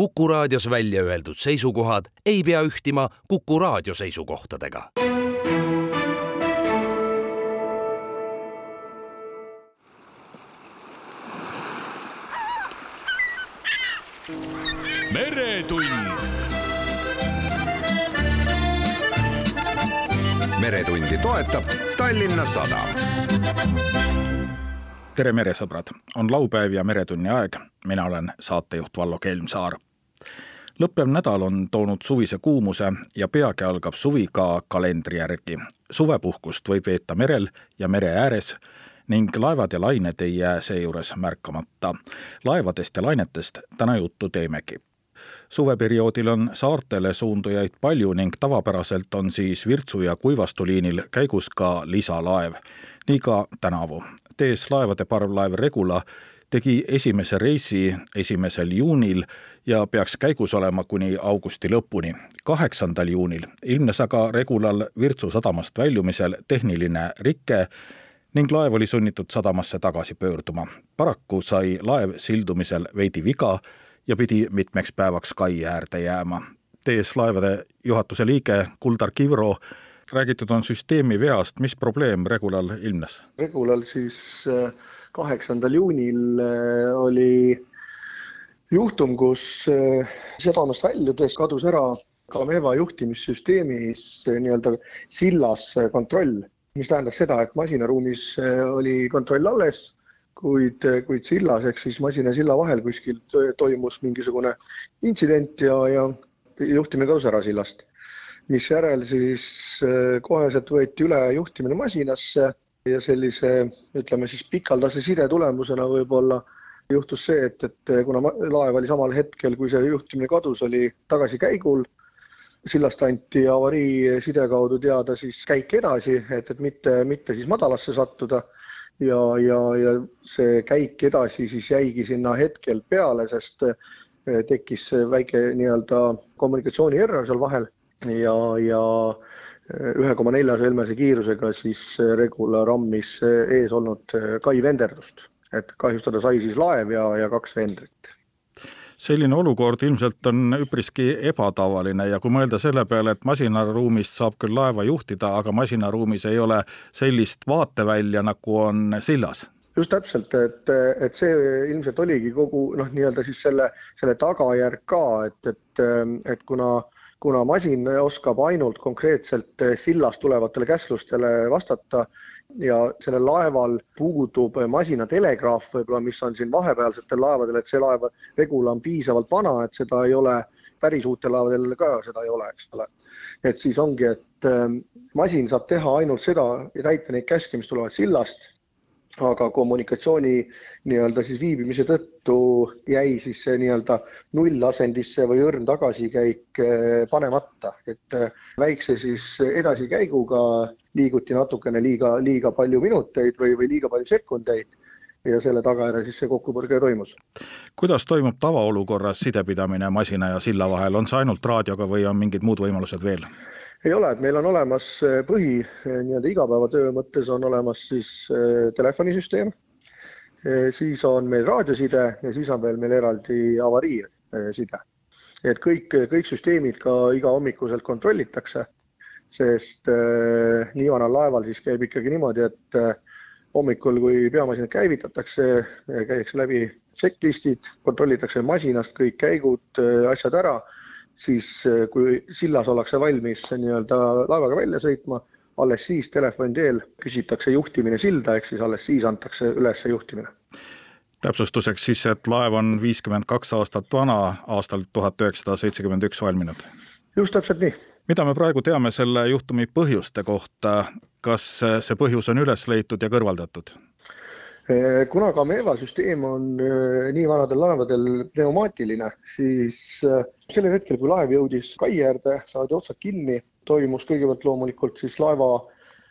Kuku raadios välja öeldud seisukohad ei pea ühtima Kuku raadio seisukohtadega. meretund. meretundi toetab Tallinna Sadam. tere, meresõbrad, on laupäev ja Meretunni aeg. mina olen saatejuht Vallo Kelmsaar. Lõppev nädal on toonud suvise kuumuse ja peagi algab suvi ka kalendri järgi. suvepuhkust võib veeta merel ja mere ääres ning laevad ja lained ei jää seejuures märkamata. laevadest ja lainetest täna juttu teemegi suveperioodil on saartele suundujaid palju ning tavapäraselt on siis Virtsu ja Kuivastu liinil käigus ka lisalaev. nii ka tänavu. TS Laevade parvlaev Regula tegi esimese reisi esimesel juunil ja peaks käigus olema kuni augusti lõpuni. kaheksandal juunil ilmnes aga Regulal Virtsu sadamast väljumisel tehniline rike ning laev oli sunnitud sadamasse tagasi pöörduma. paraku sai laev sildumisel veidi viga ja pidi mitmeks päevaks kai äärde jääma. TS Laevade juhatuse liige Kuldar Kivro, räägitud on süsteemi veast, mis probleem Regulal ilmnes? Regulal siis äh, kaheksandal juunil äh, oli juhtum, kus äh, sadamast väljudes kadus ära Kameva juhtimissüsteemis nii-öelda sillas kontroll, mis tähendas seda, et masinaruumis oli kontroll alles kuid, kuid sillas ehk siis masina silla vahel kuskil toimus mingisugune intsident ja, ja juhtimine kadus ära sillast. misjärel siis äh, koheselt võeti üle juhtimine masinasse ja sellise, ütleme siis pikaldase side tulemusena võib-olla juhtus see, et, et kuna laev oli samal hetkel, kui see juhtimine kadus, oli tagasikäigul, sillast anti avarii side kaudu teada siis käik edasi, et, et mitte, mitte siis madalasse sattuda. Ja, ja, ja see käik edasi siis jäigi sinna hetkel peale, sest eh, tekkis väike nii-öelda kommunikatsiooni error seal vahel. Ja, ja eh, ühe koma nelja sõlmese kiirusega siis Regula rammis ees olnud kai venderdust, et kahjustada sai siis laev ja, ja kaks vendrit. Selline olukord ilmselt on üpriski ebatavaline ja kui mõelda selle peale, et masinaruumist saab küll laeva juhtida, aga masinaruumis ei ole sellist vaatevälja, nagu on sillas. Just täpselt, et, et see ilmselt oligi kogu noh, nii-öelda siis selle, selle tagajärg ka, et, et, et kuna, kuna masin oskab ainult konkreetselt sillast tulevatele käsklustele vastata ja sellel laeval puudub masina telegraaf võib-olla, mis on siin vahepealsetel laevadel, et see laev, Regula on piisavalt vana, et seda ei ole, päris uutel laevadel ka seda ei ole, eks ole. et siis ongi, et ähm, masin saab teha ainult seda ja täita neid käske, mis tulevad sillast, aga kommunikatsiooni nii-öelda siis viibimise tõttu jäi siis see nii-öelda nullasendisse või õrn tagasikäik äh, panemata, et äh, väikse siis edasikäiguga liiguti natukene liiga, liiga palju minuteid või, või liiga palju sekundeid ja selle tagajärjel siis see kokkupõrge toimus. kuidas toimub tavaolukorras sidepidamine masina ja silla vahel, on see ainult raadioga või on mingid muud võimalused veel? ei ole, et meil on olemas eh, põhi eh, nii-öelda igapäevatöö mõttes on olemas siis eh, telefonisüsteem, siis on meil raadioside ja siis on veel meil eraldi avariiside. et kõik, kõik süsteemid ka igahommikuselt kontrollitakse sest äh, nii vanal laeval siis käib ikkagi niimoodi, et äh, hommikul, kui peamasinad käivitatakse, äh, käiakse läbi checklist'id, kontrollitakse masinast kõik käigud, asjad ära, siis kui sillas ollakse valmis nii-öelda laevaga välja sõitma, alles siis telefoni teel küsitakse juhtimine silda, ehk siis alles siis antakse üles juhtimine täpsustuseks siis, et laev on viiskümmend kaks aastat vana, aastal tuhat üheksasada seitsekümmend üks valminud. just täpselt nii mida me praegu teame selle juhtumi põhjuste kohta, kas see põhjus on üles leitud ja kõrvaldatud? kuna Gameva süsteem on äh, nii vanadel laevadel pneumaatiline, siis äh, sellel hetkel, kui laev jõudis kai äärde, saadi otsad kinni, toimus kõigepealt loomulikult siis laeva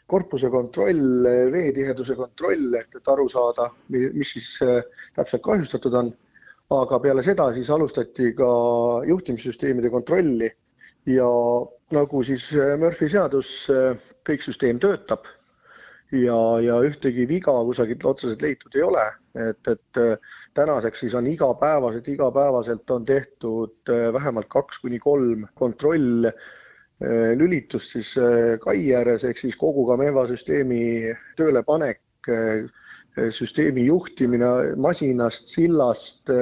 korpuse kontroll, veetiheduse kontroll, et, et aru saada, mis siis täpselt kahjustatud on. aga peale seda siis alustati ka juhtimissüsteemide kontrolli ja nagu siis äh, Murphy seadus, äh, kõik süsteem töötab ja, ja ühtegi viga kusagilt otseselt leitud ei ole, et, et tänaseks siis on igapäevaselt, igapäevaselt on tehtud vähemalt kaks kuni kolm kontroll lülitust siis kai ääres ehk siis kogu Gameva süsteemi töölepanek, süsteemi juhtimine masinast, sillast,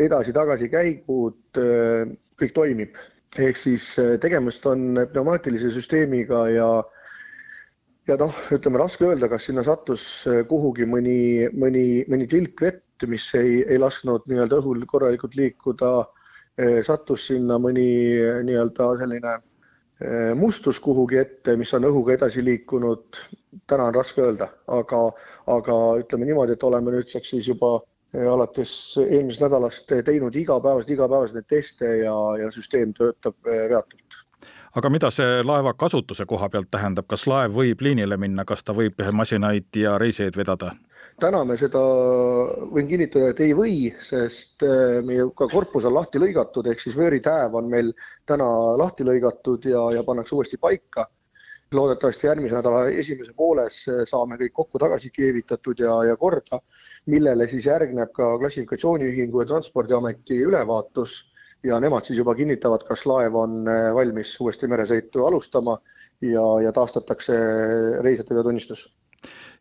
edasi-tagasi käigud, kõik toimib. Ehk siis tegemist on pneumaatilise süsteemiga ja ja noh, ütleme raske öelda, kas sinna sattus kuhugi mõni, mõni, mõni tilk vett, mis ei, ei lasknud nii-öelda õhul korralikult liikuda. sattus sinna mõni nii-öelda selline mustus kuhugi ette, mis on õhuga edasi liikunud, täna on raske öelda, aga, aga ütleme niimoodi, et oleme nüüdseks siis juba alates eelmisest nädalast teinud igapäevaselt, igapäevaselt neid teste ja, ja süsteem töötab veatult. aga mida see laeva kasutuse koha pealt tähendab, kas laev võib liinile minna, kas ta võib masinaid ja reisijaid vedada? täna me seda, võin kinnitada, et ei või, sest meie ka korpus on lahti lõigatud, ehk siis vööritääv on meil täna lahti lõigatud ja, ja pannakse uuesti paika. loodetavasti järgmise nädala esimese pooles saame kõik kokku tagasi keevitatud ja, ja korda, millele siis järgneb ka klassifikatsiooniühingu ja Transpordiameti ülevaatus ja nemad siis juba kinnitavad, kas laev on äh, valmis uuesti meresõitu alustama ja, ja taastatakse reisijate tunnistus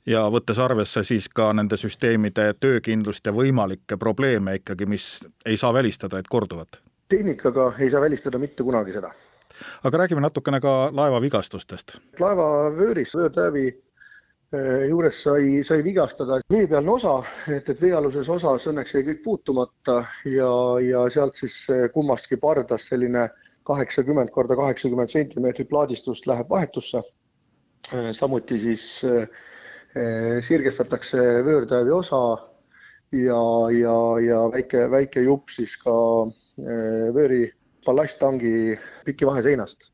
ja võttes arvesse siis ka nende süsteemide töökindlust ja võimalikke probleeme ikkagi, mis ei saa välistada, et korduvad? tehnikaga ei saa välistada mitte kunagi seda. aga räägime natukene ka laeva vigastustest. laeva vööris, vöörtäävi juures sai, sai vigastada veepealne osa, et, et veealuses osas õnneks jäi kõik puutumata ja, ja sealt siis eh, kummastki pardast selline kaheksakümmend korda kaheksakümmend sentimeetrit plaadistust läheb vahetusse. Eh, samuti siis Eh, sirgestatakse vöörtäävi osa ja, ja, ja väike, väike jupp siis ka eh, vööri ballasttangi piki vaheseinast.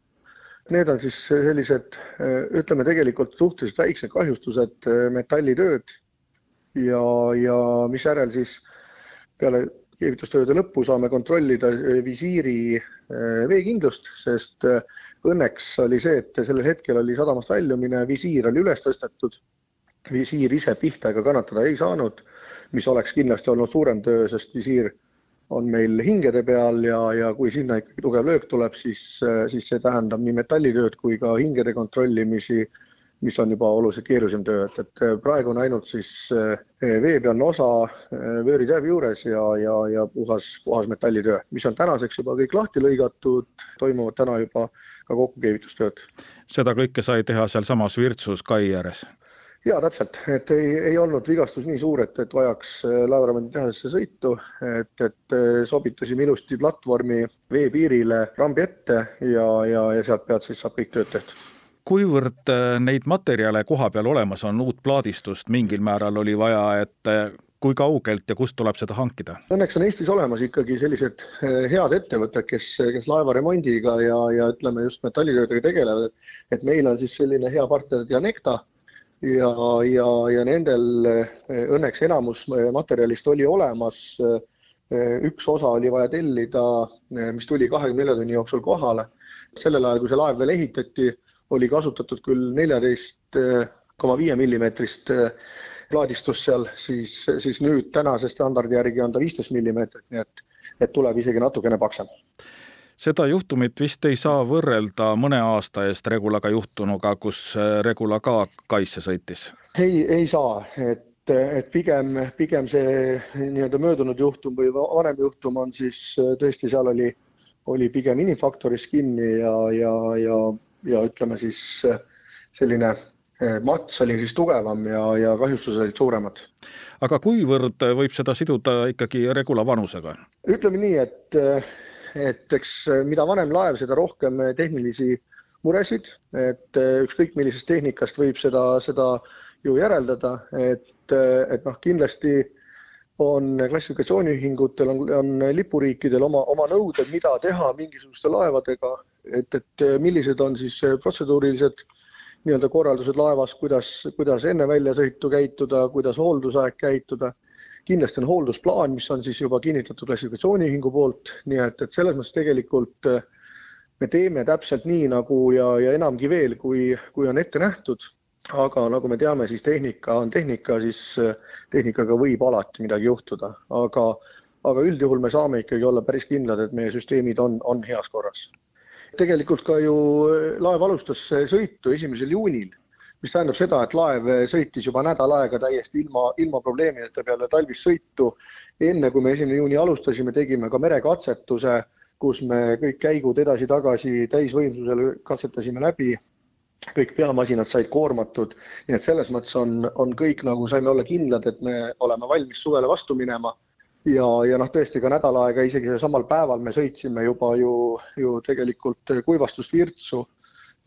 Need on siis sellised, eh, ütleme tegelikult suhteliselt väiksed kahjustused, metallitööd. Ja, ja misjärel siis peale keevitustööde lõppu saame kontrollida visiiri veekindlust, sest õnneks oli see, et sellel hetkel oli sadamast väljumine, visiir oli üles tõstetud. Visiir ise pihta ega kannatada ei saanud, mis oleks kindlasti olnud suurem töö, sest visiir on meil hingede peal ja, ja kui sinna ikkagi tugev löök tuleb, siis, siis see tähendab nii metallitööd kui ka hingede kontrollimisi, mis on juba oluliselt keerulisem töö, et, et praegu on ainult siis eh, veepealne osa vööritäävi juures ja, ja, ja puhas, puhas metallitöö, mis on tänaseks juba kõik lahti lõigatud, toimuvad täna juba ka kokkukeevitustööd. seda kõike sai teha sealsamas Virtsus kai ääres? Jaa, täpselt, et ei, ei olnud vigastus nii suur, et, et vajaks äh, laevaremondi sõitu, et, et äh, sobitasime ilusti platvormi veepiirile rambi ette ja, ja, ja sealt pealt siis saab kõik tööd tehtud. Kuivõrd äh, neid materjale koha peal olemas on, uut plaadistust mingil määral oli vaja, et kui kaugelt ja kust tuleb seda hankida? Õnneks on Eestis olemas ikkagi sellised head ettevõtted, kes, kes laevaremondiga ja, ja ütleme just metallitöödega tegelevad, et et meil on siis selline hea partner Dianecta, ja, ja, ja nendel eh, õnneks enamus eh, materjalist oli olemas. Eh, üks osa oli vaja tellida, mis tuli kahekümne nelja tunni jooksul kohale. sellel ajal, kui see laev veel ehitati, oli kasutatud küll neljateist koma viie millimeetrist plaadistust seal, siis, siis nüüd tänase standardi järgi on ta viisteist millimeetrit, nii et, et tuleb isegi natukene paksem seda juhtumit vist ei saa võrrelda mõne aasta eest Regulaga juhtunuga, kus äh, Regula ka kaisse sõitis? ei, ei saa, et, et pigem, pigem see nii-öelda möödunud juhtum või vanem juhtum on siis äh, tõesti, seal oli, oli pigem inimfaktoris kinni ja, ja, ja, ja ütleme siis äh, selline mats oli siis tugevam ja, ja kahjustused olid suuremad. aga kuivõrd võib seda siduda ikkagi Regula vanusega? ütleme nii, et et eks eh, mida vanem laev, seda rohkem eh, tehnilisi muresid, et eh, ükskõik millisest tehnikast võib seda, seda ju järeldada, et, et noh, kindlasti on klassifikatsiooniühingutel, on, on lipuriikidel oma, oma nõuded, mida teha mingisuguste laevadega, et, et millised on siis protseduurilised nii-öelda korraldused laevas, kuidas, kuidas enne väljasõitu käituda, kuidas hooldusaeg käituda kindlasti on hooldusplaan, mis on siis juba kinnitatud klassifikatsiooniühingu poolt, nii et, et selles mõttes tegelikult äh, me teeme täpselt nii nagu ja, ja enamgi veel, kui, kui on ette nähtud. aga nagu me teame, siis tehnika on tehnika, siis tehnikaga võib alati midagi juhtuda, aga, aga üldjuhul me saame ikkagi olla päris kindlad, et meie süsteemid on, on heas korras. tegelikult ka ju laev alustas sõitu esimesel juunil, mis tähendab seda, et laev sõitis juba nädal aega täiesti ilma, ilma probleemideta peale talvist sõitu. enne kui me esimene juuni alustasime, tegime ka merekatsetuse, kus me kõik käigud edasi-tagasi täisvõimsusel katsetasime läbi kõik peamasinad said koormatud, nii et selles mõttes on, on kõik nagu saime olla kindlad, et me oleme valmis suvele vastu minema. ja, ja noh, tõesti ka nädal aega, isegi samal päeval me sõitsime juba ju, ju tegelikult kuivastust Virtsu.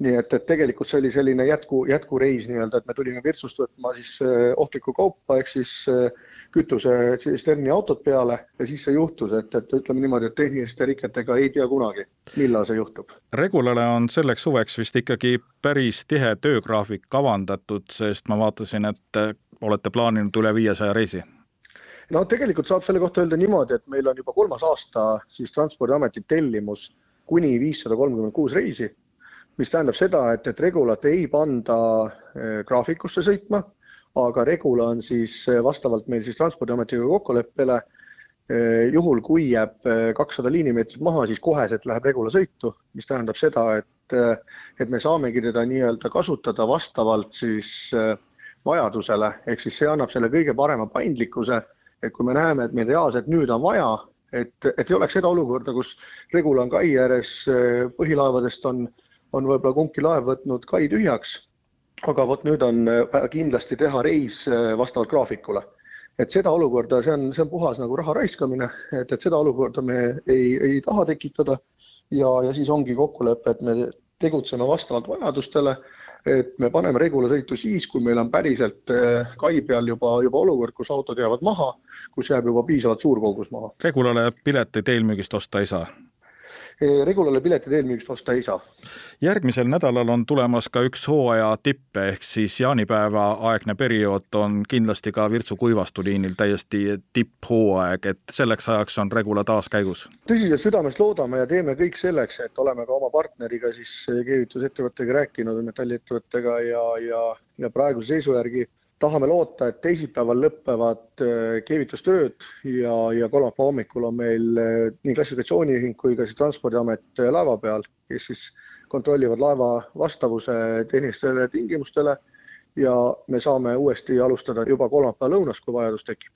Nii et, et tegelikult see oli selline jätku, jätkureis nii-öelda, et me tulime Virtsust võtma siis eh, ohtlikku kaupa ehk siis äh, kütusetsisterni autot peale ja siis see juhtus, et, et ütleme niimoodi, et tehniliste riketega ei tea kunagi, millal see juhtub. Regulale on selleks suveks vist ikkagi päris tihe töögraafik kavandatud, sest ma vaatasin, et olete plaaninud üle viiesaja reisi no tegelikult saab selle kohta öelda niimoodi, et meil on juba kolmas aasta siis Transpordiameti tellimus kuni viissada kolmkümmend kuus reisi, mis tähendab seda, et, et Regulat ei panda eh, graafikusse sõitma aga Regula on siis eh, vastavalt meil siis Transpordiametiga kokkuleppele eh, juhul, kui jääb kakssada liinimeetrit maha, siis koheselt läheb Regula sõitu, mis tähendab seda, et, et me saamegi teda nii-öelda kasutada vastavalt siis vajadusele, ehk siis see annab selle kõige parema paindlikkuse, et kui me näeme, et meil reaalselt nüüd on vaja, et, et ei oleks seda olukorda, kus Regula on kai ääres, põhilaevadest on, on võib-olla kumbki laev võtnud kai tühjaks aga vot nüüd on äh, vaja kindlasti teha reis äh, vastavalt graafikule. et seda olukorda, see on, see on puhas nagu raha raiskamine, et, et seda olukorda me ei, ei taha tekitada ja, ja siis ongi kokkulepe, et me tegutseme vastavalt vajadustele, et me paneme Regula sõitu siis, kui meil on päriselt äh, kai peal juba, juba olukord, kus autod jäävad maha, kus jääb juba piisavalt suur kogus maha. Regulale pileteid eelmüügist osta ei saa? Regulale piletid eelmüügist osta ei saa. järgmisel nädalal on tulemas ka üks hooaja tipp ehk siis jaanipäeva aegne periood on kindlasti ka Virtsu Kuivastu liinil täiesti tipphooaeg, et selleks ajaks on Regula taas käigus. tõsiselt südamest loodame ja teeme kõik selleks, et oleme ka oma partneriga siis keevitusettevõttega rääkinud, metalliettevõttega ja, ja, ja praeguse seisu järgi tahame loota, et teisipäeval lõpevad äh, keevitustööd ja, ja kolmapäeva hommikul on meil äh, nii klassifikatsiooniühing kui ka siis Transpordiamet äh, laeva peal, kes siis kontrollivad laeva vastavuse tehnilistele tingimustele ja me saame uuesti alustada juba kolmapäeva lõunas, kui vajadus tekib.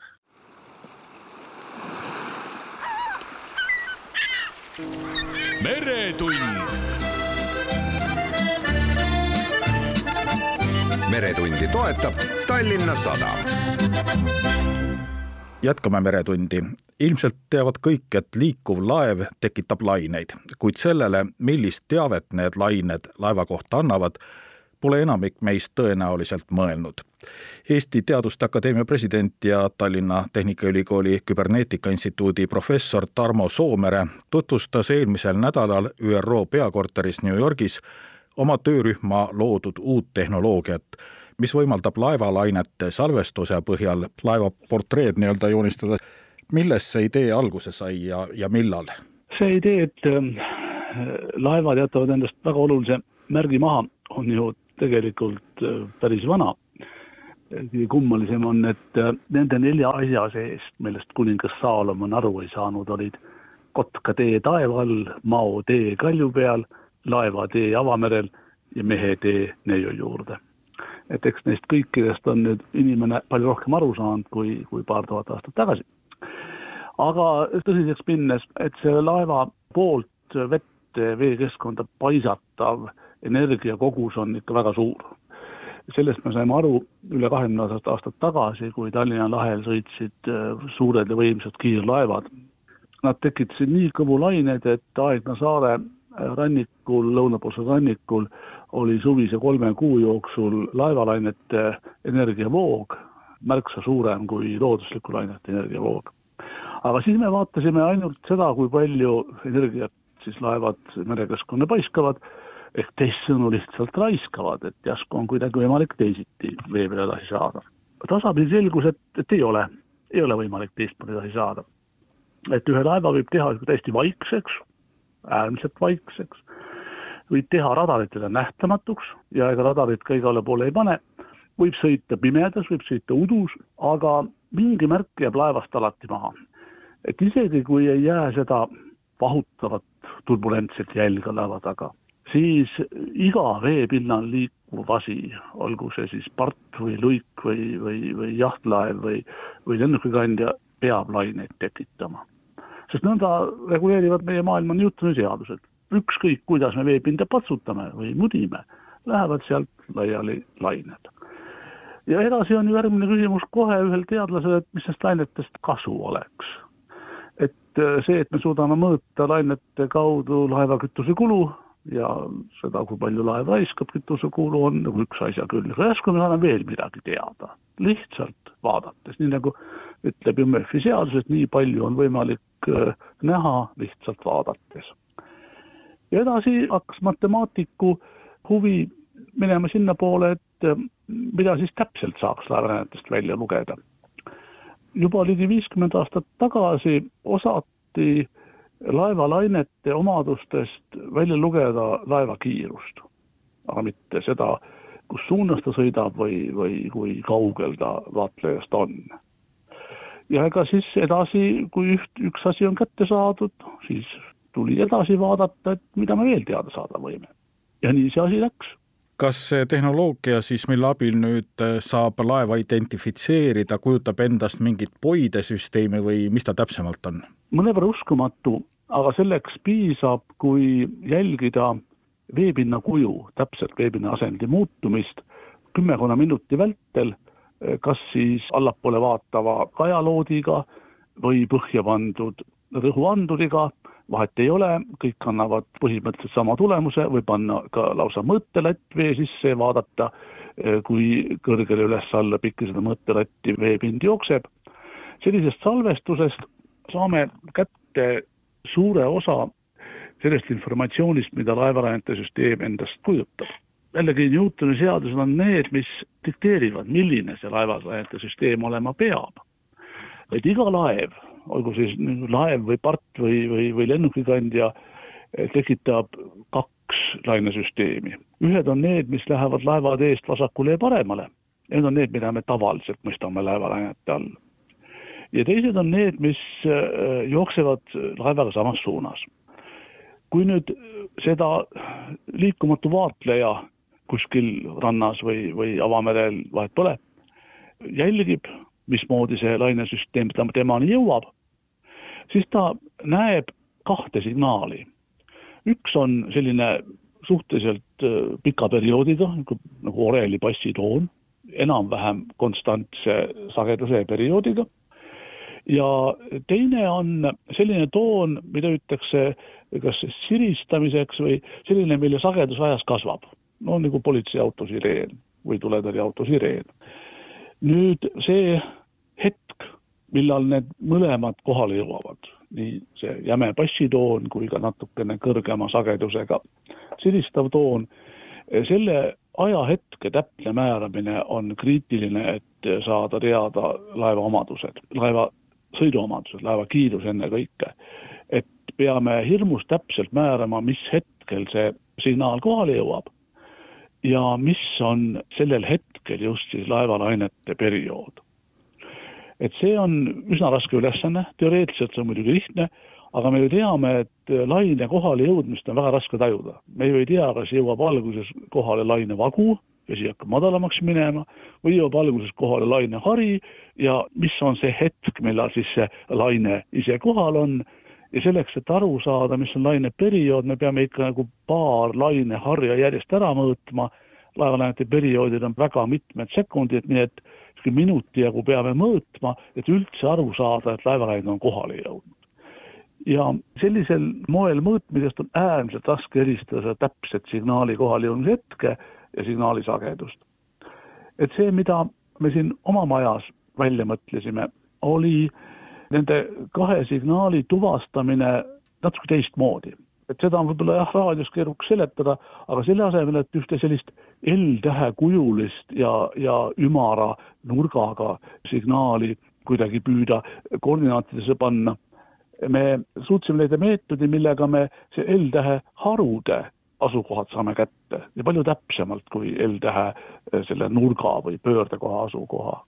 meretund meretundi toetab Tallinna Sadam. jätkame Meretundi. ilmselt teavad kõik, et liikuv laev tekitab laineid, kuid sellele, millist teavet need lained laeva kohta annavad, pole enamik meist tõenäoliselt mõelnud. Eesti Teaduste Akadeemia president ja Tallinna Tehnikaülikooli Küberneetika Instituudi professor Tarmo Soomere tutvustas eelmisel nädalal ÜRO peakorteris New Yorgis oma töörühma loodud uut tehnoloogiat, mis võimaldab laevalainete salvestuse põhjal laeva portreed nii-öelda joonistada. millest see idee alguse sai ja, ja millal? see idee, et äh, laevad jätavad endast väga olulise märgi maha, on ju tegelikult äh, päris vana. kõige kummalisem on, et äh, nende nelja asja sees, millest kuningas Saalomon aru ei saanud, olid kotka tee taeva all, mao tee kalju peal laevatee avamerel ja mehetee neiu juurde. et eks neist kõikidest on nüüd inimene palju rohkem aru saanud kui, kui paar tuhat aastat tagasi. aga tõsiseks minnes, et see laeva poolt vette, veekeskkonda paisatav energiakogus on ikka väga suur. sellest me saime aru üle kahekümne aastat tagasi, kui Tallinna lahel sõitsid äh, suured ja võimsad kiirlaevad. Nad tekitasid nii kõvu lained, et Aegna saare rannikul, lõunapoolsel rannikul oli suvise kolme kuu jooksul laevalainete energiavoog märksa suurem kui loodusliku lainete energiavoog. aga siis me vaatasime ainult seda, kui palju energiat siis laevad merekeskkonna paiskavad, ehk teissõnu lihtsalt raiskavad, et järsku on kuidagi võimalik teisiti vee peal edasi saada. tasapisi selgus, et, et ei ole, ei ole võimalik teistmoodi edasi saada. et ühe laeva võib teha täiesti vaikseks, äärmiselt vaikseks, võid teha radaritele nähtamatuks ja ega radarit ka igale poole ei pane, võib sõita pimedas, võib sõita udus, aga mingi märk jääb laevast alati maha. et isegi, kui ei jää seda vahutavat turbulentset jälge laeva taga, siis iga veepinnal liikuv asi, olgu see siis part või luik või, või, või jahtlaev või, või lennukikandja, peab laineid tekitama. Sest nõnda reguleerivad meie maailma Newtoni seadused. ükskõik, kuidas me veepinda patsutame või mudime, lähevad sealt laiali lained ja edasi on ju järgmine küsimus kohe ühel teadlasel, et mis nendest lainetest kasu oleks. et äh, see, et me suudame mõõta lainete kaudu laeva kütusekulu ja seda, kui palju laev raiskab kütusekulu, on nagu üks asja küll, järsku me saame veel midagi teada, lihtsalt vaadates, nii nagu ütleb ju Murphy seadus, et nii palju on võimalik äh, näha lihtsalt vaadates. ja edasi hakkas matemaatiku huvi minema sinnapoole, et äh, mida siis täpselt saaks laevanäidetest välja lugeda. juba ligi viiskümmend aastat tagasi osati laevalainete omadustest välja lugeda laeva kiirust, aga mitte seda, kus suunas ta sõidab või, või kui kaugel ta vaatlejast on. ja ega siis edasi, kui üht, üks asi on kätte saadud, siis tuli edasi vaadata, et mida me veel teada saada võime. ja nii see asi läks kas see tehnoloogia siis, mille abil nüüd äh, saab laeva identifitseerida, kujutab endast mingit poidesüsteemi või mis ta täpsemalt on? mõnevõrra uskumatu, aga selleks piisab, kui jälgida veepinna kuju, täpselt veepinna asendi muutumist kümmekonna minuti vältel, äh, kas siis allapoole vaatava kajaloodiga või põhja pandud rõhuanduriga vahet ei ole, kõik annavad põhimõtteliselt sama tulemuse, võib panna ka lausa mõõtelatt vee sisse ja vaadata, eh, kui kõrgele üles-alla pikki seda mõõtelatti veepind jookseb. sellisest salvestusest saame kätte suure osa sellest informatsioonist, mida laevarajante süsteem endast kujutab. jällegi Newtoni seadused on need, mis dikteerivad, milline see laevarajante süsteem olema peab. et iga laev olgu siis laev või part või, või, või lennukikandja, eh, tekitab kaks lainesüsteemi. ühed on need, mis lähevad laevade eest vasakule ja paremale. Need on need, mida me tavaliselt mõistame laevalainete all. ja teised on need, mis eh, jooksevad laevaga samas suunas. Kui nüüd seda liikumatu vaatleja kuskil rannas või, või avamerel, vahet pole, jälgib mismoodi see lainesüsteem temani jõuab, siis ta näeb kahte signaali. üks on selline suhteliselt äh, pika perioodiga, nagu, nagu oreli bassitoon, enam-vähem konstantse sageduse perioodiga. ja teine on selline toon, mida ütlekse kas siristamiseks või selline, mille sagedus ajas kasvab. no nagu politseiauto sireen või tuletõrjeauto sireen. nüüd see hetk, millal need mõlemad kohale jõuavad, nii see jäme bassitoon kui ka natukene kõrgema sagedusega silistav toon, selle ajahetke täpne määramine on kriitiline, et saada teada laeva omadused, laeva sõiduomadused, laeva kiirus ennekõike. Peame hirmus täpselt määrama, mis hetkel see signaal kohale jõuab ja mis on sellel hetkel just siis laevalainete periood et see on üsna raske ülesanne, teoreetiliselt see on muidugi lihtne, aga me ju teame, et laine kohale jõudmist on väga raske tajuda. me ju ei tea, kas jõuab alguses kohale lainevagu, vesi hakkab madalamaks minema, või jõuab alguses kohale lainehari ja mis on see hetk, millal siis see laine ise kohal on, ja selleks, et aru saada, mis on laine periood, me peame ikka nagu paar laineharja järjest ära mõõtma, laevalainete perioodid on väga mitmed sekundid, nii et minuti jagu peame mõõtma, et üldse aru saada, et laevalaine on kohale jõudnud. ja sellisel moel mõõtmisest on äärmiselt raske eristada seda täpset signaali kohalejõudmise hetke ja signaali sagedust. et see, mida me siin oma majas välja mõtlesime, oli nende kahe signaali tuvastamine natuke teistmoodi et seda on võib-olla jah, raadios keerukas seletada, aga selle asemel, et ühte sellist L-tähe kujulist ja, ja ümara nurgaga signaali kuidagi püüda koordinaatidesse panna, me suutsime leida meetodi, millega me see L-tähe harude asukohad saame kätte ja palju täpsemalt kui L-tähe selle nurga või pöördekoha asukoha.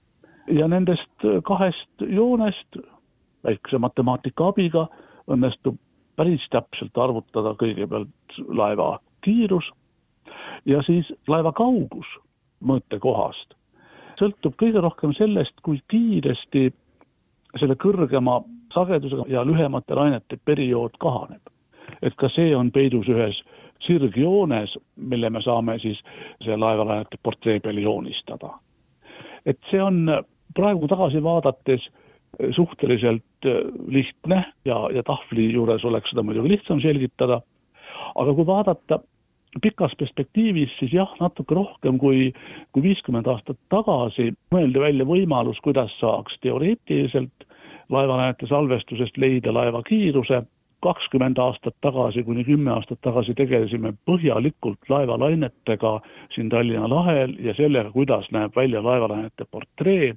ja nendest kahest joonest väikse matemaatika abiga õnnestub päris täpselt arvutada kõigepealt laeva kiirus ja siis laeva kaugus mõõtekohast sõltub kõige rohkem sellest, kui kiiresti selle kõrgema sagedusega ja lühemate lainete periood kahaneb. et ka see on peidus ühes sirgjoones, mille me saame siis selle laevalainete portree peal joonistada. et see on praegu tagasi vaadates suhteliselt lihtne ja, ja tahvli juures oleks seda muidugi lihtsam selgitada, aga kui vaadata pikas perspektiivis siis jah, natuke rohkem kui, kui viiskümmend aastat tagasi mõeldi välja võimalus, kuidas saaks teoreetiliselt laevaläänete salvestusest leida laeva kiiruse, kakskümmend aastat tagasi kuni kümme aastat tagasi tegelesime põhjalikult laevalainetega siin Tallinna lahel ja sellega, kuidas näeb välja laevalainete portree,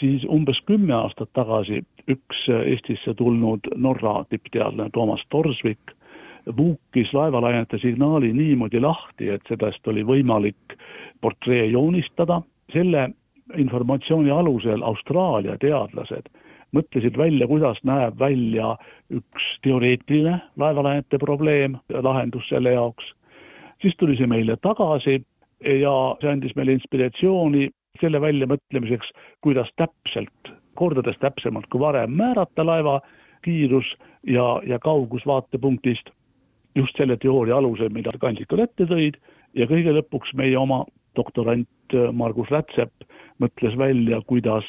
siis umbes kümme aastat tagasi üks Eestisse tulnud Norra tippteadlane Toomas Torsvik vuukis laevalainete signaali niimoodi lahti, et sellest oli võimalik portree joonistada, selle informatsiooni alusel Austraalia teadlased mõtlesid välja, kuidas näeb välja üks teoreetiline laevalainete probleem lahendus selle jaoks. siis tuli see meile tagasi ja see andis meile inspiratsiooni selle väljamõtlemiseks, kuidas täpselt, kordades täpsemalt kui varem määrata laeva kiirus ja, ja kaugus vaatepunktist just selle teooria alusel, mida kandikud ette tõid ja kõige lõpuks meie oma doktorant äh, Margus Rätsep mõtles välja, kuidas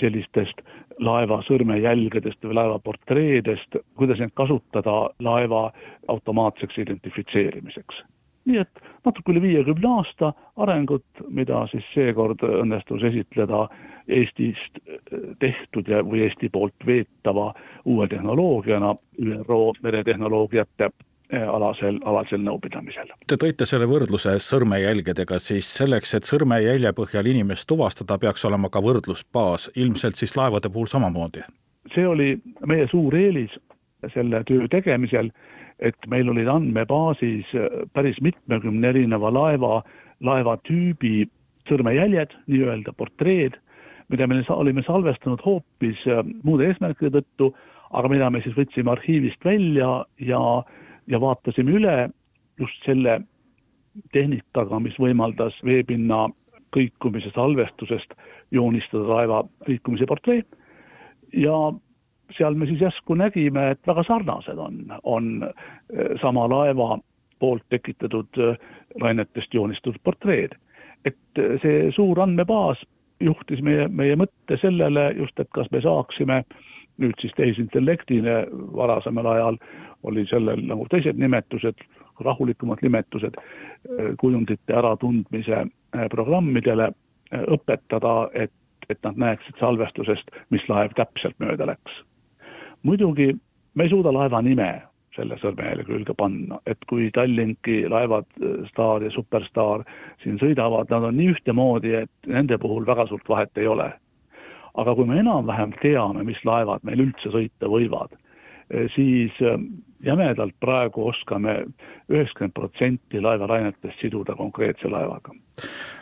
sellistest laeva sõrmejälgedest või laeva portreedest, kuidas neid kasutada laeva automaatseks identifitseerimiseks. Nii et natuke üle viiekümne aasta arengut, mida siis seekord õnnestus esitleda Eestist äh, tehtud ja, või Eesti poolt veetava uue tehnoloogiana ÜRO meretehnoloogiate Eh, alasel, alasel nõupidamisel. Te tõite selle võrdluse sõrmejälgedega, siis selleks, et sõrmejälje põhjal inimest tuvastada, peaks olema ka võrdlusbaas, ilmselt siis laevade puhul samamoodi? see oli meie suur eelis selle töö tegemisel, et meil olid andmebaasis päris mitmekümne erineva laeva, laevatüübi sõrmejäljed, nii-öelda portreed, mida me olime salvestanud hoopis muude eesmärkide tõttu, aga mida me siis võtsime arhiivist välja ja ja vaatasime üle just selle tehnikaga, mis võimaldas veepinna kõikumise salvestusest joonistada laeva liikumise portree. Ja seal me siis järsku nägime, et väga sarnased on, on eh, sama laeva poolt tekitatud eh, lainetest joonistatud portreed. et eh, see suur andmebaas juhtis meie, meie mõtte sellele just, et kas me saaksime nüüd siis tehisintellektile varasemal ajal oli sellel nagu teised nimetused, rahulikumad nimetused, äh, kujundite äratundmise äh, programmidele äh, õpetada, et, et nad näeksid salvestusest, mis laev täpselt mööda läks. Muidugi me ei suuda laeva nime selle sõrmejälje külge panna, et kui Tallinki laevad Star ja Superstar siin sõidavad, nad on nii ühtemoodi, et nende puhul väga suurt vahet ei ole. aga kui me enam-vähem teame, mis laevad meil üldse sõita võivad, siis jämedalt praegu oskame üheksakümmend protsenti laevalainetest siduda konkreetse laevaga.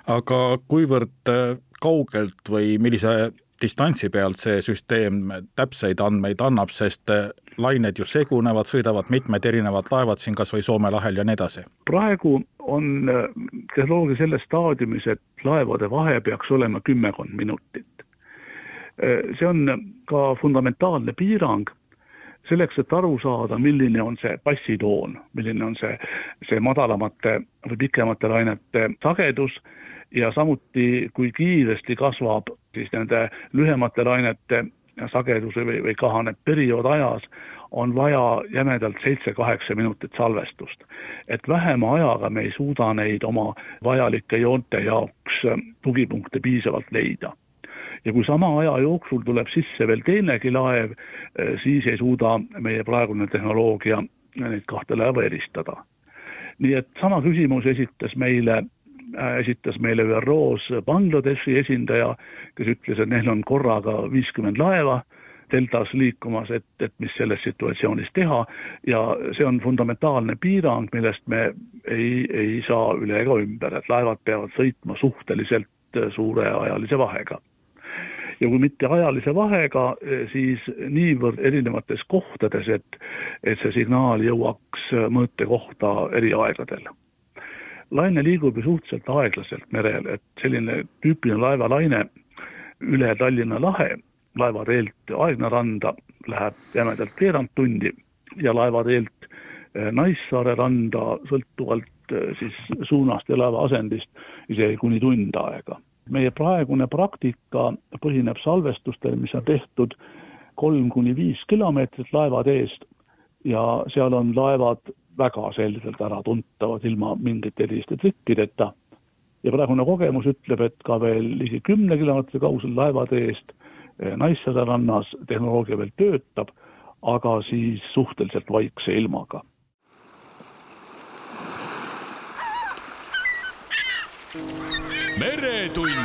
aga kuivõrd äh, kaugelt või millise distantsi pealt see süsteem täpseid andmeid annab, sest äh, lained ju segunevad, sõidavad mitmed erinevad laevad siin kas või Soome lahel ja nii edasi? praegu on äh, tehnoloogia selles staadiumis, et laevade vahe peaks olema kümmekond minutit. see on ka fundamentaalne piirang selleks, et aru saada, milline on see bassitoon, milline on see, see madalamate või pikemate lainete sagedus ja samuti, kui kiiresti kasvab siis nende lühemate lainete sagedus või, või kahaneb periood ajas, on vaja jämedalt seitse-kaheksa minutit salvestust. et vähema ajaga me ei suuda neid oma vajalike joonte jaoks tugipunkte piisavalt leida ja kui sama aja jooksul tuleb sisse veel teinegi laev, eh, siis ei suuda meie praegune tehnoloogia neid kahte laeva eristada. nii et sama küsimus esitas meile äh, esitas meile ÜRO-s Bangladeshi esindaja, kes ütles, et neil on korraga viiskümmend laeva deltas liikumas, et, et mis selles situatsioonis teha ja see on fundamentaalne piirang, millest me ei, ei saa üle ega ümber, et laevad peavad sõitma suhteliselt suure ajalise vahega ja kui mitte ajalise vahega, siis niivõrd erinevates kohtades, et, et see signaal jõuaks mõõtekohta eri aegadel. Laine liigub ju suhteliselt aeglaselt merel, et selline tüüpiline laevalaine üle Tallinna lahe laevateelt Aegna randa läheb jämedalt veerand tundi ja laevateelt eh, Naissaare randa sõltuvalt eh, siis suunast ja laeva asendist isegi kuni tund aega. meie praegune praktika põhineb salvestustel, mis on tehtud kolm kuni viis kilomeetrit laevateest ja seal on laevad väga selgelt äratuntavad ilma mingite eriliste trikkideta. ja praegune kogemus ütleb, et ka veel ligi kümne kilomeetri kaugusel laevateest Eh, Naissaare rannas tehnoloogia veel töötab, aga siis suhteliselt vaikse ilmaga. meretund.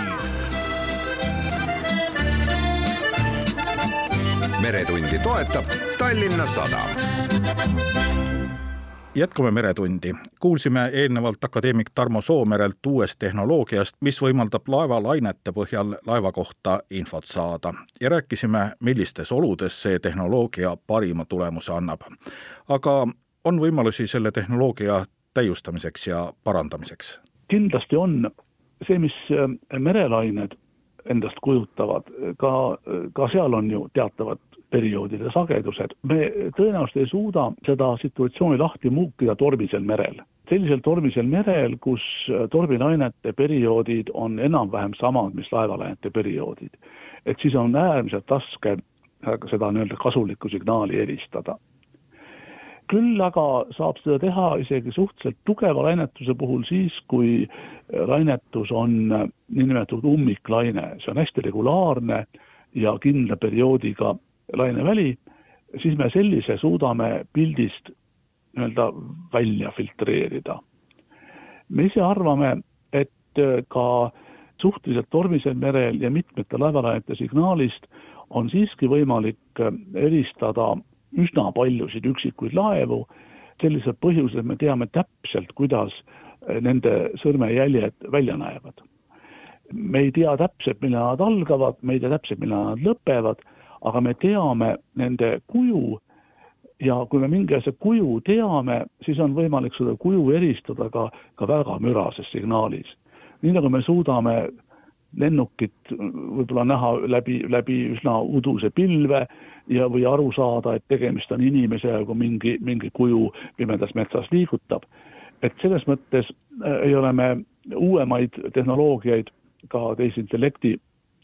meretundi toetab Tallinna Sadam jätkame Meretundi. kuulsime eelnevalt akadeemik Tarmo Soomerelt uuest tehnoloogiast, mis võimaldab laevalainete põhjal laeva kohta infot saada ja rääkisime, millistes oludes see tehnoloogia parima tulemuse annab. aga on võimalusi selle tehnoloogia täiustamiseks ja parandamiseks? kindlasti on. see, mis äh, merelained endast kujutavad, ka, ka seal on ju teatavad perioodide sagedused. me tõenäoliselt ei suuda seda situatsiooni lahti muukida tormisel merel. sellisel tormisel merel, kus torminainete perioodid on enam-vähem samad, mis laevalainete perioodid, et siis on äärmiselt raske seda nii-öelda kasulikku signaali eristada küll aga saab seda teha isegi suhteliselt tugeva lainetuse puhul siis, kui lainetus on niinimetatud ummiklaine, see on hästi regulaarne ja kindla perioodiga laineväli, siis me sellise suudame pildist nii-öelda välja filtreerida. me ise arvame, et ka suhteliselt tormisel merel ja mitmete laevalainete signaalist on siiski võimalik eristada üsna paljusid üksikuid laevu, sellisel põhjusel, et me teame täpselt, kuidas nende sõrmejäljed välja näevad. me ei tea täpselt, millal nad algavad, me ei tea täpselt, millal nad lõpevad aga me teame nende kuju ja kui me mingi asja kuju teame, siis on võimalik seda kuju eristada ka, ka väga mürases signaalis. nii nagu me suudame lennukit võib-olla näha läbi, läbi üsna uduse pilve ja, või aru saada, et tegemist on inimesega, kui mingi, mingi kuju pimedas metsas liigutab. et selles mõttes äh, ei ole me uuemaid tehnoloogiaid, ka tehisintellekti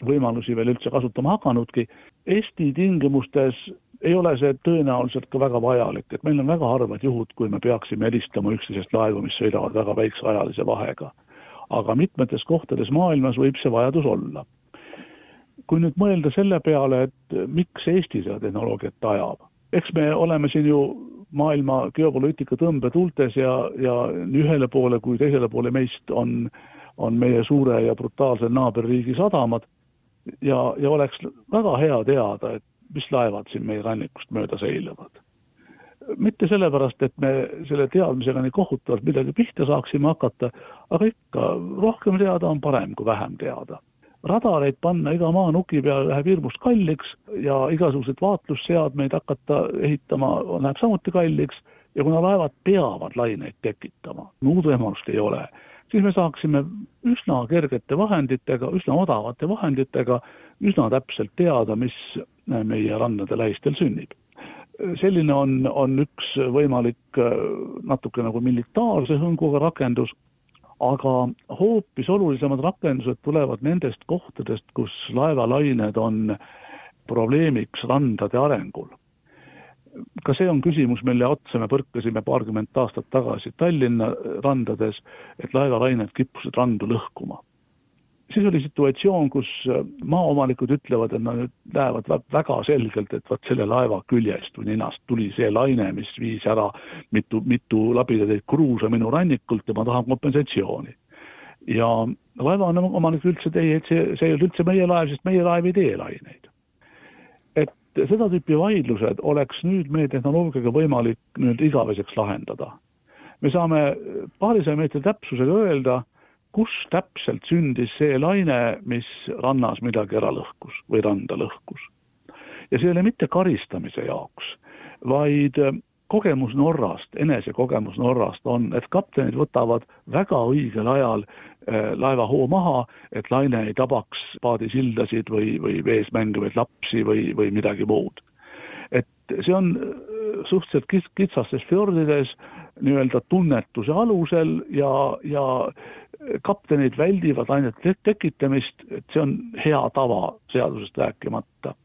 võimalusi veel üldse kasutama hakanudki. Eesti tingimustes ei ole see tõenäoliselt ka väga vajalik, et meil on väga harvad juhud, kui me peaksime helistama üksteisest laevu, mis sõidavad väga väikse ajalise vahega. aga mitmetes kohtades maailmas võib see vajadus olla. kui nüüd mõelda selle peale, et miks Eesti seda tehnoloogiat ajab, eks me oleme siin ju maailma geopoliitika tõmbetuultes ja, ja nii ühele poole kui teisele poole meist on, on meie suure ja brutaalse naaberriigi sadamad ja, ja oleks väga hea teada, et mis laevad siin meie rannikust mööda seilavad. mitte sellepärast, et me selle teadmisega nii kohutavalt midagi pihta saaksime hakata, aga ikka rohkem teada on parem kui vähem teada. radareid panna iga maanuki peale läheb hirmus kalliks ja igasuguseid vaatlusseadmeid hakata ehitama läheb samuti kalliks ja kuna laevad peavad laineid tekitama, muud võimalust ei ole siis me saaksime üsna kergete vahenditega, üsna odavate vahenditega üsna täpselt teada, mis meie randade lähistel sünnib. selline on, on üks võimalik natuke nagu militaarse hõnguga rakendus, aga hoopis olulisemad rakendused tulevad nendest kohtadest, kus laevalained on probleemiks randade arengul ka see on küsimus, mille otsa me põrkasime paarkümmend aastat tagasi Tallinna randades, et laevalained kippusid randu lõhkuma. siis oli situatsioon, kus maaomanikud ütlevad, et nad nüüd näevad väga selgelt, et vot selle laeva küljest või ninast tuli see laine, mis viis ära mitu, mitu labidatäit kruusa minu rannikult ja ma tahan kompensatsiooni. ja laevaomanik ütles, et ei, et see, see ei olnud üldse meie laev, sest meie laev ei tee laineid seda tüüpi vaidlused oleks nüüd meie tehnoloogiaga võimalik nii-öelda igaveseks lahendada. me saame paarisaja meetri täpsusega öelda, kus täpselt sündis see laine, mis rannas midagi ära lõhkus või randa lõhkus. ja see ei ole mitte karistamise jaoks, vaid kogemus Norrast, enesekogemus Norrast on, et kaptenid võtavad väga õigel ajal äh, laeva hoo maha, et laine ei tabaks paadisildasid või, või vees mängivaid lapsi või, või midagi muud. et see on äh, suhteliselt kitsastes fjordides nii-öelda tunnetuse alusel ja, ja kaptenid väldivad ainult tekitamist, et see on hea tava, seadusest rääkimata.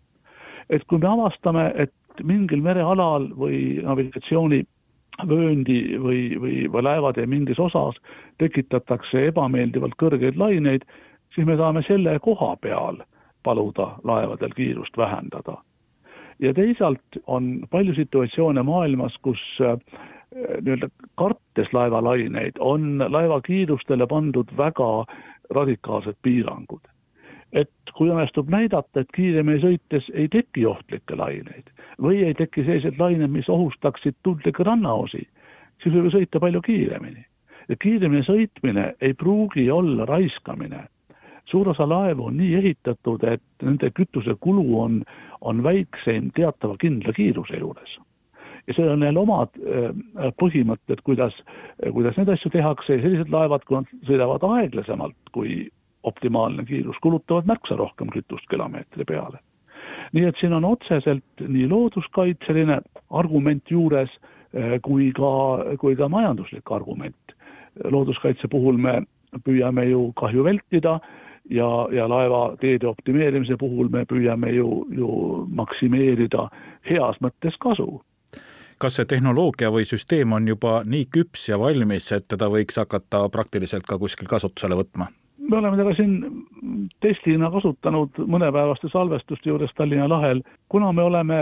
et kui me avastame, et mingil merealal või navigatsioonivööndi või, või, või laevade mingis osas tekitatakse ebameeldivalt kõrgeid laineid, siis me saame selle koha peal paluda laevadel kiirust vähendada. ja teisalt on palju situatsioone maailmas, kus äh, nii-öelda kartes laevalaineid, on laeva kiirustele pandud väga radikaalsed piirangud et kui õnnestub näidata, et kiiremini sõites ei teki ohtlikke laineid või ei teki selliseid laineid, mis ohustaksid tundlikke rannaosi, siis võib ju sõita palju kiiremini. ja kiiremini sõitmine ei pruugi olla raiskamine. suur osa laevu on nii ehitatud, et nende kütusekulu on, on väikseim teatava kindla kiiruse juures ja seal on neil omad äh, põhimõtted, kuidas, kuidas neid asju tehakse ja sellised laevad, kui nad sõidavad aeglasemalt kui optimaalne kiirus, kulutavad märksa rohkem kütust kilomeetri peale. Nii et siin on otseselt nii looduskaitseline argument juures eh, kui ka, kui ka majanduslik argument. looduskaitse puhul me püüame ju kahju vältida ja, ja laevateede optimeerimise puhul me püüame ju, ju maksimeerida heas mõttes kasu kas see tehnoloogia või süsteem on juba nii küps ja valmis, et teda võiks hakata praktiliselt ka kuskil kasutusele võtma? Me oleme teda siin testina kasutanud mõnepäevaste salvestuste juures Tallinna lahel, kuna me oleme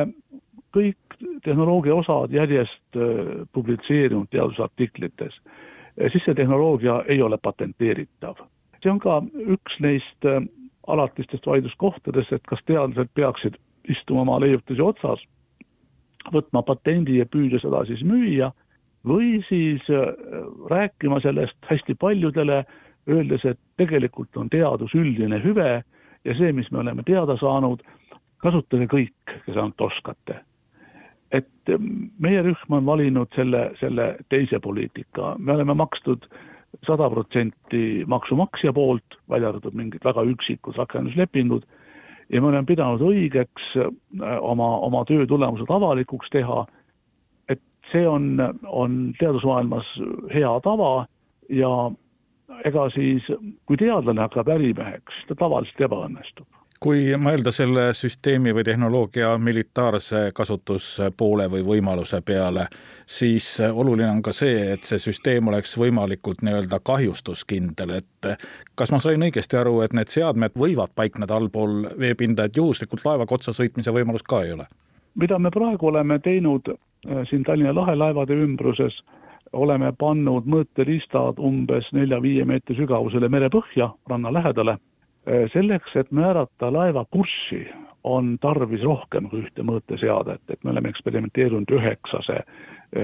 kõik tehnoloogia osad järjest äh, publitseerinud teadusartiklites, äh, siis see tehnoloogia ei ole patenteeritav. see on ka üks neist äh, alatistest vaidluskohtadest, et kas teadlased peaksid istuma oma leiutise otsas, võtma patendi ja püüda seda siis müüa, või siis rääkima sellest hästi paljudele öeldes, et tegelikult on teadus üldine hüve ja see, mis me oleme teada saanud, kasutage kõik, kes ainult oskate. et meie rühm on valinud selle, selle teise poliitika, me oleme makstud sada protsenti maksumaksja poolt, välja arvatud mingid väga üksikud rakenduslepingud, ja me oleme pidanud õigeks äh, oma, oma töö tulemused avalikuks teha, et see on, on teadusmaailmas hea tava ja ega siis, kui teadlane hakkab ärimeheks, ta tavaliselt ebaõnnestub kui mõelda selle süsteemi või tehnoloogia militaarse kasutuspoole või võimaluse peale, siis oluline on ka see, et see süsteem oleks võimalikult nii-öelda kahjustuskindel, et kas ma sain õigesti aru, et need seadmed võivad paikneda allpool veepinda, et juhuslikult laevaga otsa sõitmise võimalust ka ei ole? mida me praegu oleme teinud äh, siin Tallinna lahe laevade ümbruses oleme pannud mõõteriistad umbes nelja-viie meetri sügavusele merepõhja, ranna lähedale. selleks, et määrata laeva kurssi, on tarvis rohkem kui ühte mõõteseadet, et me oleme eksperimenteerinud üheksase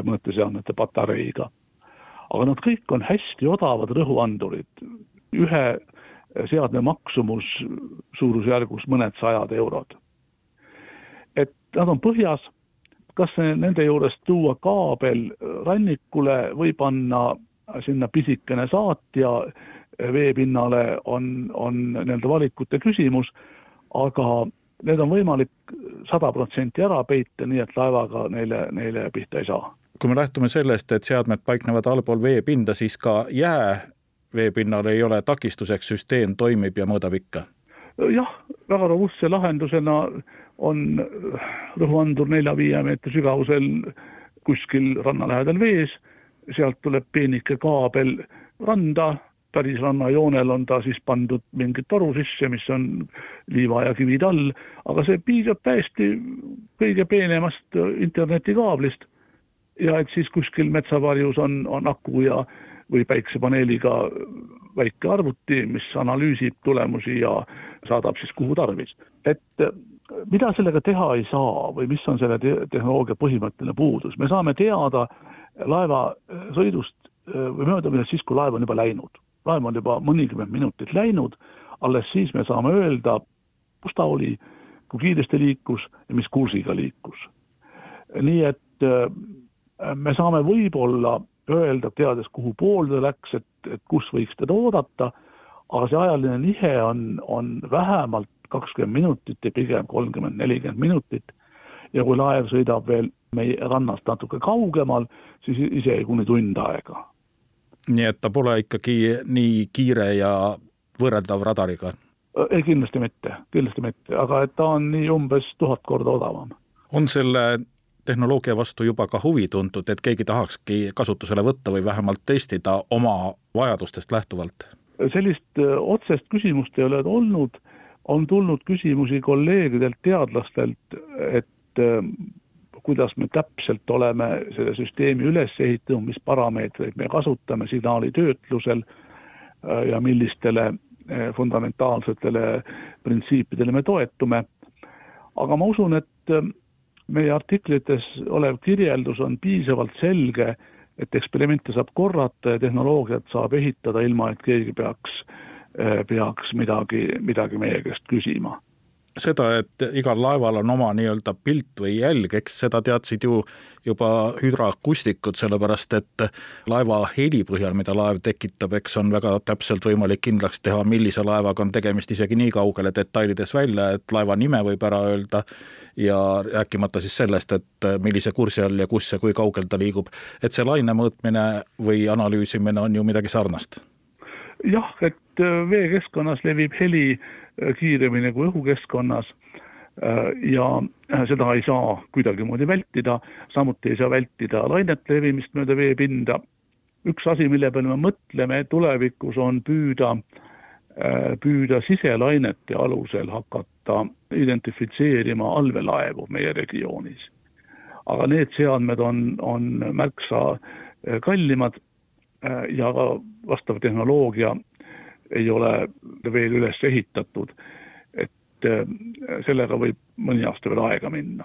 mõõteseadmete patareiga. aga nad kõik on hästi odavad rõhuandurid, ühe seadme maksumus suurusjärgus mõned sajad eurod. et nad on põhjas kas nende juurest tuua kaabel rannikule või panna sinna pisikene saatja veepinnale, on, on nii-öelda valikute küsimus, aga need on võimalik sada protsenti ära peita, nii et laevaga neile, neile pihta ei saa. kui me lähtume sellest, et seadmed paiknevad allpool veepinda, siis ka jää veepinnal ei ole takistuseks, süsteem toimib ja mõõdab ikka? Jah, väga robustse lahendusena on rõhuandur nelja-viie meetri sügavusel kuskil ranna lähedal vees, sealt tuleb peenike kaabel randa, päris rannajoonel on ta siis pandud mingi toru sisse, mis on liiva ja kivid all, aga see piisab täiesti kõige peenemast internetikaablist. Ja et siis kuskil metsavarjus on, on aku ja või päiksepaneeliga väike arvuti, mis analüüsib tulemusi ja saadab siis kuhu tarvis. et mida sellega teha ei saa või mis on selle te tehnoloogia põhimõtteline puudus, me saame teada laeva sõidust või möödumisest siis, kui laev on juba läinud. laev on juba mõnikümmend minutit läinud, alles siis me saame öelda, kus ta oli, kui kiiresti liikus ja mis kursiga liikus. nii et me saame võib-olla öelda, teades, kuhu poole ta läks, et, et kus võiks teda oodata, aga see ajaline nihe on, on vähemalt kakskümmend minutit ja pigem kolmkümmend, nelikümmend minutit. ja kui laev sõidab veel meie rannast natuke kaugemal, siis isegi kuni tund aega. nii et ta pole ikkagi nii kiire ja võrreldav radariga? ei, kindlasti mitte, kindlasti mitte, aga et ta on nii umbes tuhat korda odavam. on selle tehnoloogia vastu juba ka huvi tuntud, et keegi tahakski kasutusele võtta või vähemalt testida oma vajadustest lähtuvalt? Sellist äh, otsest küsimust ei ole olnud, on tulnud küsimusi kolleegidelt, teadlastelt, et äh, kuidas me täpselt oleme selle süsteemi üles ehitanud, mis parameetreid me kasutame signaali töötlusel äh, ja millistele fundamentaalsetele printsiipidele me toetume. aga ma usun, et meie artiklites olev kirjeldus on piisavalt selge, et eksperimente saab korrata ja tehnoloogiat saab ehitada, ilma et keegi peaks, peaks midagi, midagi meie käest küsima seda, et igal laeval on oma nii-öelda pilt või jälg, eks seda teadsid ju juba hüdraakustikud, sellepärast et laeva heli põhjal, mida laev tekitab, eks on väga täpselt võimalik kindlaks teha, millise laevaga on tegemist isegi nii kaugele detailides välja, et laeva nime võib ära öelda ja rääkimata siis sellest, et millise kursi all ja kus ja kui kaugel ta liigub. et see laine mõõtmine või analüüsimine on ju midagi sarnast? jah, et veekeskkonnas levib heli Äh, kiiremini kui õhukeskkonnas äh, ja äh, seda ei saa kuidagimoodi vältida, samuti ei saa vältida lainete levimist mööda veepinda. üks asi, mille peale me mõtleme tulevikus, on püüda, püüda siselainete alusel hakata identifitseerima allveelaevu meie regioonis. aga need seadmed on, on märksa kallimad ja ka vastav tehnoloogia ei ole veel üles ehitatud. et äh, sellega võib mõni aasta veel aega minna.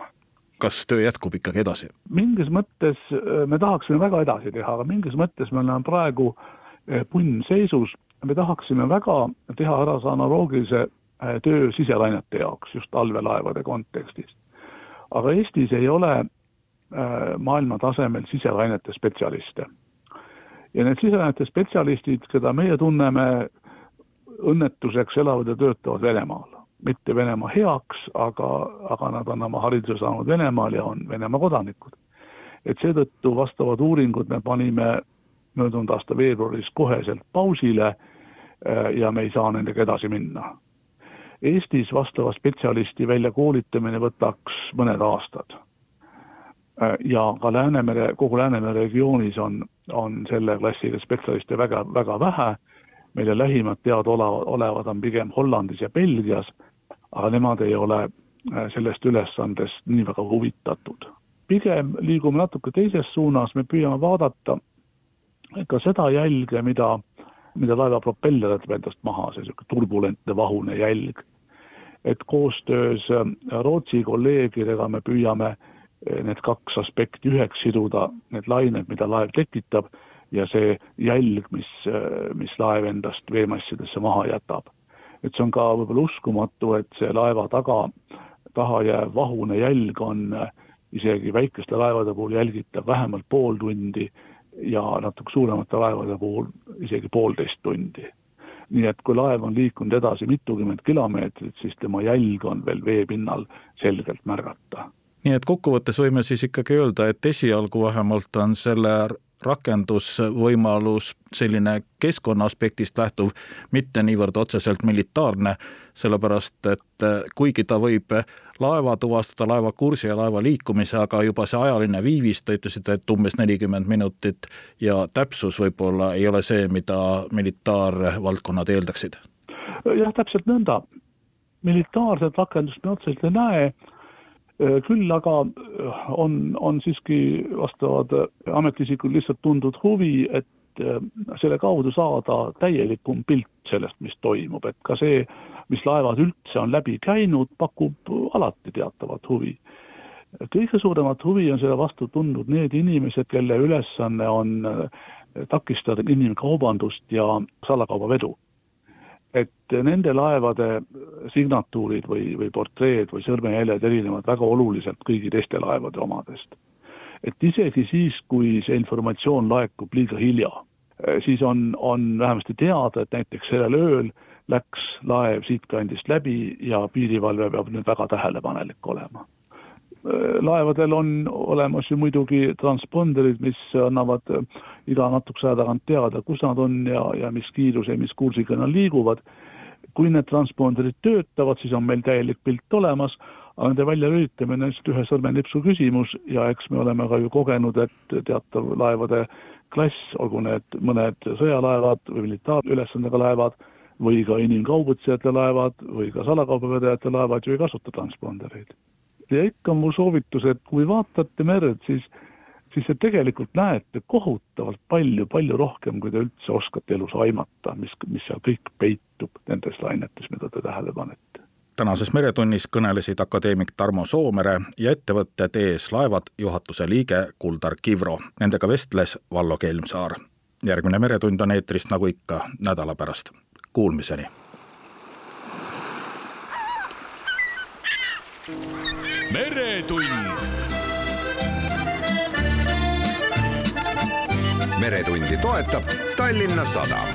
kas töö jätkub ikkagi edasi? mingis mõttes äh, me tahaksime väga edasi teha, aga mingis mõttes me oleme praegu äh, punnseisus, me tahaksime väga teha ära see analoogilise töö siselainete jaoks, just allveelaevade kontekstis. aga Eestis ei ole maailma tasemel siselainete spetsialiste. ja need siselainete spetsialistid, keda meie tunneme õnnetuseks elavad ja töötavad Venemaal. mitte Venemaa heaks, aga, aga nad on oma hariduse saanud Venemaal ja on Venemaa kodanikud. et seetõttu vastavad uuringud me panime möödunud aasta veebruaris koheselt pausile äh, ja me ei saa nendega edasi minna. Eestis vastava spetsialisti väljakoolitamine võtaks mõned aastad. Äh, ja ka Läänemere, kogu Läänemere regioonis on, on selle klassiga spetsialiste väga, väga vähe meile lähimad teadaolevad, olevad on pigem Hollandis ja Belgias, aga nemad ei ole äh, sellest ülesandest nii väga huvitatud. pigem liigume natuke teises suunas, me püüame vaadata ka seda jälge, mida, mida laeva propeller jätab endast maha, see niisugune turbulentne vahune jälg. et koostöös äh, Rootsi kolleegidega me püüame äh, need kaks aspekti üheks siduda, need lained, mida laev tekitab ja see jälg, mis, mis laev endast veemassidesse maha jätab. et see on ka võib-olla uskumatu, et see laeva taga, taha jääv vahune jälg on isegi väikeste laevade puhul jälgitav vähemalt pool tundi ja natuke suuremate laevade puhul isegi poolteist tundi. nii et kui laev on liikunud edasi mitukümmend kilomeetrit, siis tema jälg on veel veepinnal selgelt märgata nii et kokkuvõttes võime siis ikkagi öelda, et esialgu vähemalt on selle rakendusvõimalus selline keskkonna aspektist lähtuv, mitte niivõrd otseselt militaarne, sellepärast et kuigi ta võib laeva tuvastada, laeva kursi ja laeva liikumise, aga juba see ajaline viivis, te ütlesite, et umbes nelikümmend minutit ja täpsus võib-olla ei ole see, mida militaarvaldkonnad eeldaksid? jah, täpselt nõnda. militaarset rakendust me otseselt ei näe küll aga äh, on, on siiski vastavad ametiisikud lihtsalt tundnud huvi, et äh, selle kaudu saada täielikum pilt sellest, mis toimub, et ka see, mis laevad üldse on läbi käinud, pakub alati teatavat huvi. kõige suuremat huvi on selle vastu tundnud need inimesed, kelle ülesanne on äh, takistada inimkaubandust ja salakaubavedu. Et nende laevade signatuurid või, või portreed või sõrmejäljed erinevad väga oluliselt kõigi teiste laevade omadest. et isegi siis, kui see informatsioon laekub liiga hilja, siis on, on vähemasti teada, et näiteks sellel ööl läks laev siitkandist läbi ja piirivalve peab nüüd väga tähelepanelik olema laevadel on olemas ju muidugi transponderid, mis annavad äh, iga natukese aja tagant teada, kus nad on ja, ja mis kiiruse, mis kursiga nad liiguvad. kui need transponderid töötavad, siis on meil täielik pilt olemas, aga nende väljalülitamine on lihtsalt ühe sõrmenipsu küsimus ja eks me oleme ka ju kogenud, et teatav laevade klass, olgu need mõned sõjalaevad või militaarülesandega laevad või ka inimkaubutsejate laevad või ka salakaubavedajate laevad ju ei kasuta transpondereid ja ikka mu soovitus, et kui vaatate merd, siis, siis te tegelikult näete kohutavalt palju, palju rohkem, kui te üldse oskate elus aimata, mis, mis seal kõik peitub nendes lainetes, mida te tähele panete tänases Meretunnis kõnelesid akadeemik Tarmo Soomere ja ettevõtte TS Laevad juhatuse liige Kuldar Kivro. Nendega vestles Vallo Kelmsaar. järgmine Meretund on eetris nagu ikka nädala pärast. Kuulmiseni meretund. meretundi toetab Tallinna Sadam